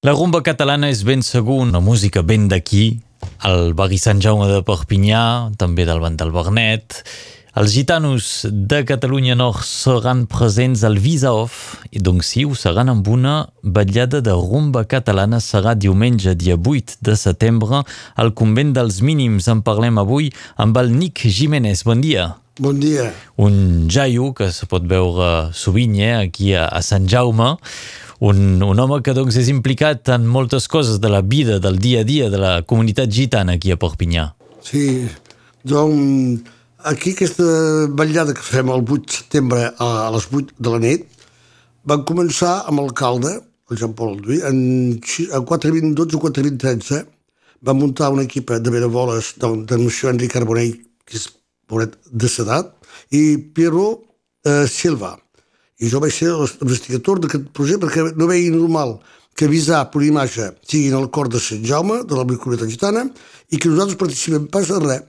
La rumba catalana és ben segur una música ben d'aquí, el barri Sant Jaume de Perpinyà, també del Banc del Bernet. Els gitanos de Catalunya Nord seran presents al Visa Off, i doncs sí, ho seran amb una vetllada de rumba catalana. Serà diumenge, dia 8 de setembre, al Convent dels Mínims. En parlem avui amb el Nick Jiménez. Bon dia. Bon dia. Un jaio que se pot veure sovint eh, aquí a, a Sant Jaume un, un home que doncs és implicat en moltes coses de la vida, del dia a dia de la comunitat gitana aquí a Perpinyà. Sí, doncs aquí aquesta vetllada que fem el 8 de setembre a, les 8 de la nit van començar amb l'alcalde, el Jean Paul Alduí, en, en 4.2012 o 4.2013 van muntar una equipa de veraboles del, del monsieur Enric Carbonell, que és pobret de sedat, i Piero eh, Silva, i jo vaig ser l'investigador d'aquest projecte perquè no veia normal que avisar per imatge siguin al cor de Sant Jaume, de la comunitat gitana, i que nosaltres participem pas de res.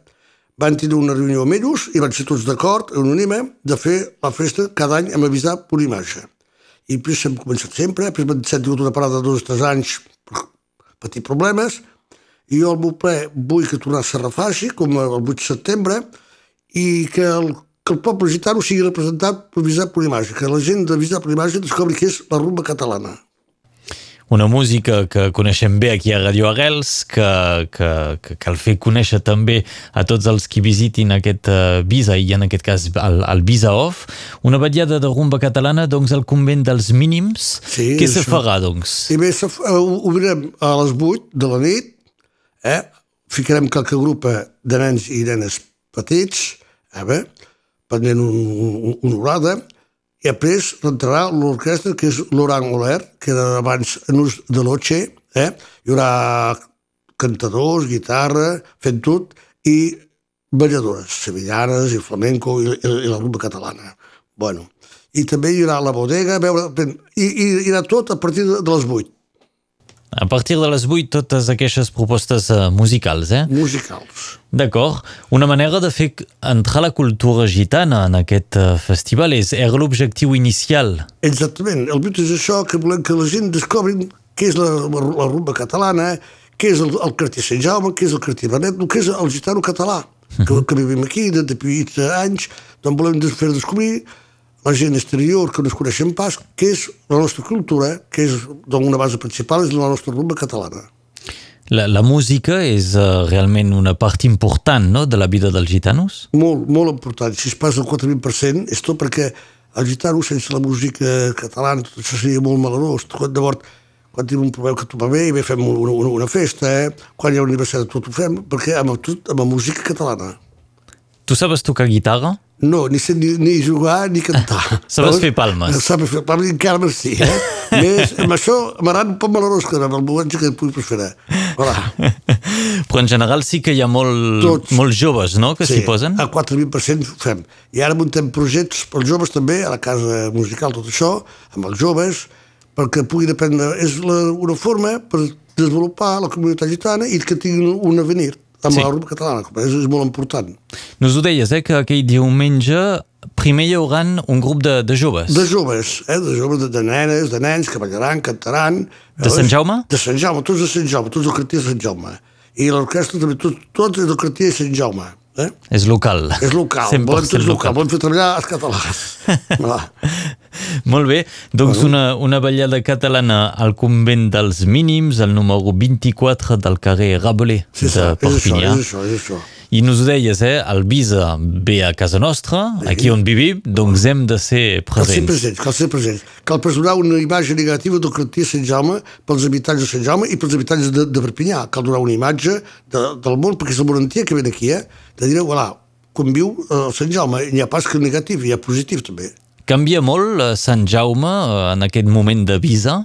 Van tenir una reunió amb ells i van ser tots d'acord, unànime, de fer la festa cada any amb avisar per imatge. I després hem començat sempre, després m'han sentit una parada de dos o tres anys per patir problemes, i jo al meu ple vull que tornar a ser refaci, com el 8 de setembre, i que el que el poble gitano sigui representat per Visar per Imatge, que la gent de Visar per Imatge descobri que és la rumba catalana. Una música que coneixem bé aquí a Radio Arrels, que, que, que cal fer conèixer també a tots els que visitin aquest uh, Visa, i en aquest cas el, el Visa Off. Una vetllada de rumba catalana, doncs, al convent dels mínims. Sí, Què se farà, doncs? I bé, se, uh, obrirem a les 8 de la nit, eh? ficarem qualque grup de nens i nenes petits, eh? Bé, prenent un, un, una horada, i després rentrarà l'orquestra, que és l'Oran Oler, que era abans en ús de l'Oche, eh? hi haurà cantadors, guitarra, fent tot, i balladores, sevillanes, i flamenco, i, i, i la rumba catalana. Bueno, i també hi haurà la bodega, veure, i, i, hi haurà tot a partir de, de les 8. A partir de les 8, totes aquestes propostes uh, musicals, eh? Musicals. D'acord. Una manera de fer entrar la cultura gitana en aquest uh, festival és, era l'objectiu inicial. Exactament. El but és això, que volem que la gent descobri què és la, la, la rumba catalana, què és el, el cartier Sant Jaume, què és el cartier Benet, què és el gitano català, que, -huh. que vivim aquí de, de 20 anys, doncs volem fer descobrir la gent exterior que no es coneixen pas, que és la nostra cultura, que és doncs, una base principal, és la nostra rumba catalana. La, la música és uh, realment una part important no, de la vida dels gitanos? Molt, molt important. Si es passa el 4-20% és tot perquè el gitano sense la música catalana tot això seria molt malerós. Llavors, quan tenim un problema que tot va bé, bé fem una, una, una festa, eh? quan hi ha un aniversari tot ho fem, perquè amb, tot, amb la música catalana. Tu sabes tocar guitarra? No, ni, ni, ni jugar ni cantar. Sabes fer palmes. Sabes fer palmes, encara més sí. Eh? Més, amb això m'agrada un poc malerós que amb el moment que pugui preferir. Voilà. Però en general sí que hi ha molt, Tots. molts joves, no?, que s'hi sí, posen. a 4.000% fem. I ara muntem projectes pels joves també, a la casa musical, tot això, amb els joves, perquè puguin aprendre... És la, una forma per desenvolupar la comunitat gitana i que tinguin un avenir amb sí. la rumba catalana, és, és molt important. Nos ho deies, eh, que aquell diumenge primer hi haurà un grup de, de joves. De joves, eh, de joves, de, de nenes, de nens, que ballaran, cantaran... De Sant Jaume? De Sant Jaume, tots de Sant Jaume, tots del cartier de Sant Jaume. I l'orquestra també, tots, tots del cartier de Sant Jaume. Eh? És local. És local, volem tots local. volem fer treballar els catalans. Molt bé, doncs una, una ballada catalana al convent dels mínims, el número 24 del carrer Rabelais sí, de Perpinyà. És això, és això. I nos ho deies, eh? El Visa ve a casa nostra, sí. aquí on vivim, doncs hem de ser presents. Cal ser presents, cal ser presents. Cal presentar una imatge negativa del cartier Sant Jaume pels habitants de Sant Jaume i pels habitants de, de Perpinyà. Cal donar una imatge de, del món, perquè és el morantia que ve aquí, eh? De dir, voilà, quan viu el Sant Jaume, n'hi ha pas que negatiu, hi ha positiu també. Canvia molt Sant Jaume eh, en aquest moment de Visa?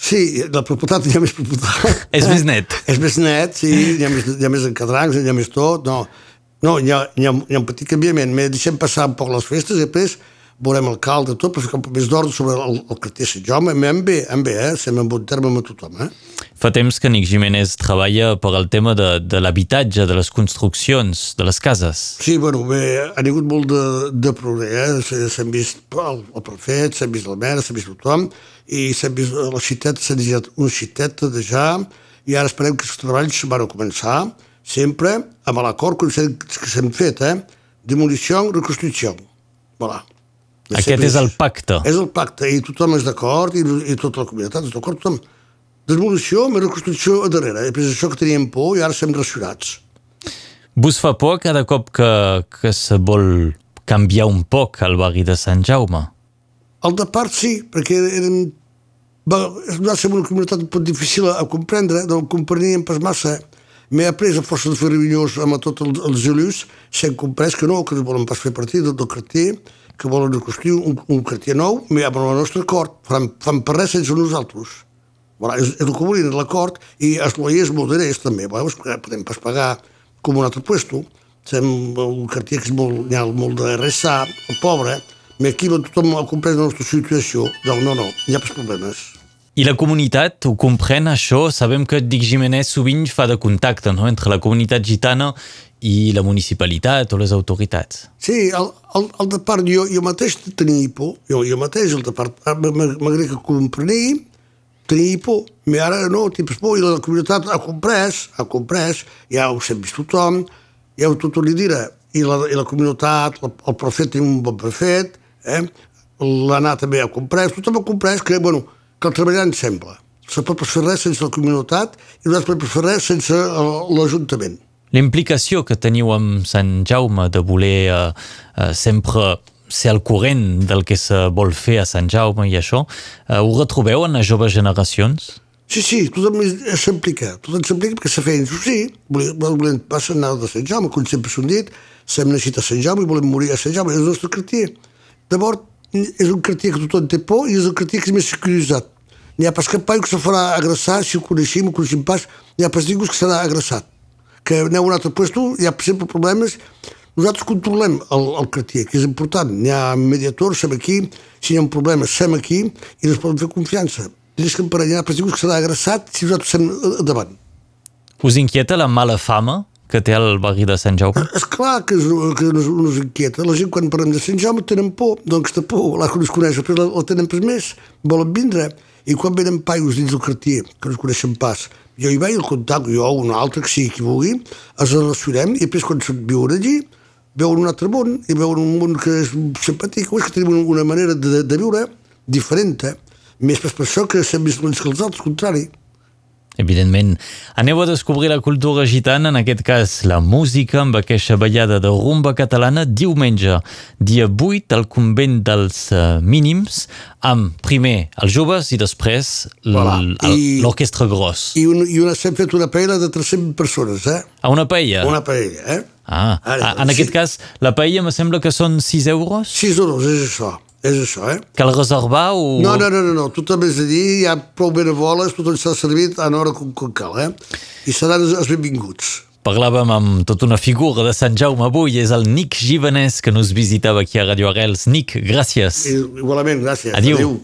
Sí, la propietat hi ha més propietat. És més net. És més net, sí, hi ha més, hi ha més encadrancs, hi ha més tot, no. No, hi ha, hi ha, hi ha un petit canviament, més deixem passar un poc les festes i després veurem el calde tot per ficar un poc més d'ordre sobre el, el cartier Sant Jaume, amb bé, amb bé, eh? Sem en bon terme amb tothom, eh? Fa temps que Nick Jiménez treballa per al tema de, de l'habitatge, de les construccions, de les cases. Sí, bueno, bé, ha hagut molt de, de progrés, eh? s'han vist el, el prefet, s'han vist el mer, s'ha vist tothom, i s'han vist la ciutat, s'ha deixat una ciutat de ja, i ara esperem que els treballs van a començar, sempre amb l'acord que s'han fet, eh? Demolició, reconstrucció. Voilà. Aquest és el pacte. És el pacte, i tothom és d'acord, i, i tota la comunitat és d'acord, tothom Desmolició més reconstrucció a darrere. És això que teníem por i ara estem racionats. Vos fa por cada cop que, que se vol canviar un poc el barri de Sant Jaume? El de part sí, perquè érem, va, va ser una comunitat un poc difícil a, comprendre, no compreníem pas massa. M'he après a força de fer reunions amb tots els, els elus, s'han comprès que no, que no volen pas fer partit del, del cartier, que volen reconstruir un, un cartier nou, amb el nostre acord, fan, fan per res sense nosaltres. Voilà, és, és el que volien l'acord i els loiers molt diners també, veus, podem pas pagar com un altre puesto, Sem, un cartier que és molt, hi ha molt de RSA, el pobre, però aquí tothom ha comprès la nostra situació, doncs no, no, hi ha pas problemes. I la comunitat ho comprèn, això? Sabem que Dic Jiménez sovint fa de contacte no? entre la comunitat gitana i la municipalitat o les autoritats. Sí, el, el, el de part, jo, jo mateix tenia por, jo, jo mateix, el de part, m'agrada que comprenia, tenia por, però ara no, tens por, i la comunitat ha comprès, ha comprès, ja ho sap tothom, ja ho tothom li dirà, i la, i la comunitat, el, el profet té un bon prefet, eh? l'anar també ha comprès, tothom ha comprès que, bueno, que ens sembla. Se pot fer res sense la comunitat i no es pot fer res sense l'Ajuntament. L'implicació que teniu amb Sant Jaume de voler eh, eh, sempre ser al corrent del que se vol fer a Sant Jaume i això, eh, ho retrobeu en les joves generacions? Sí, sí, tothom s'implica, tothom s'implica perquè se feien, sí, volem, volem passar anar de Sant Jaume, com sempre s'ho dit, s'hem nascut a Sant Jaume i volem morir a Sant Jaume, és el nostre cartier. Llavors, és un cartier que tothom té por i és el cartier que és més securitzat. N'hi ha pas cap paio que se farà agressar, si ho coneixem, ho coneixem pas, n'hi ha pas ningú que serà agressat. Que aneu a un altre lloc, hi ha sempre problemes, nosaltres controlem el, el cartier, que és important. Hi ha mediadors, som aquí, si hi ha un problema, som aquí i ens poden fer confiança. Tens que emparellar, per que serà agressat si nosaltres estem davant. Us inquieta la mala fama que té el barri de Sant Jaume? És clar que, és, que nos, nos inquieta. La gent quan parlem de Sant Jaume tenen por, doncs té por, la que no es coneix, després la, la tenen per més, volen vindre. I quan venen paios dins del cartier, que no es coneixen pas, jo hi vaig al contacte, jo o un altre, que sigui qui vulgui, els relacionem i després quan viuen allí, veuen un altre món i veuen un món que és simpàtic, és que tenim una manera de, de viure diferent, eh? més per això que som més que els altres, contrari. Evidentment. Aneu a descobrir la cultura gitana, en aquest cas la música, amb aquesta ballada de rumba catalana diumenge, dia 8, al convent dels uh, mínims, amb primer els joves i després l'orquestra voilà. gros. I, un, i una, hem fet una paella de 300 persones, eh? A una paella? Una paella, eh? Ah, Ara, en sí. aquest cas, la paella me sembla que són 6 euros? 6 euros, és això. És això, eh? Cal reservar o...? No, no, no, no, no. tothom és allí, hi ha prou boles, tothom s'ha servit a l'hora com, com cal, eh? I seran els benvinguts. Parlàvem amb tota una figura de Sant Jaume avui, és el Nick Givanès que nos visitava aquí a Radio Arrels. Nick, gràcies. Igualment, gràcies. Adiu. Adéu.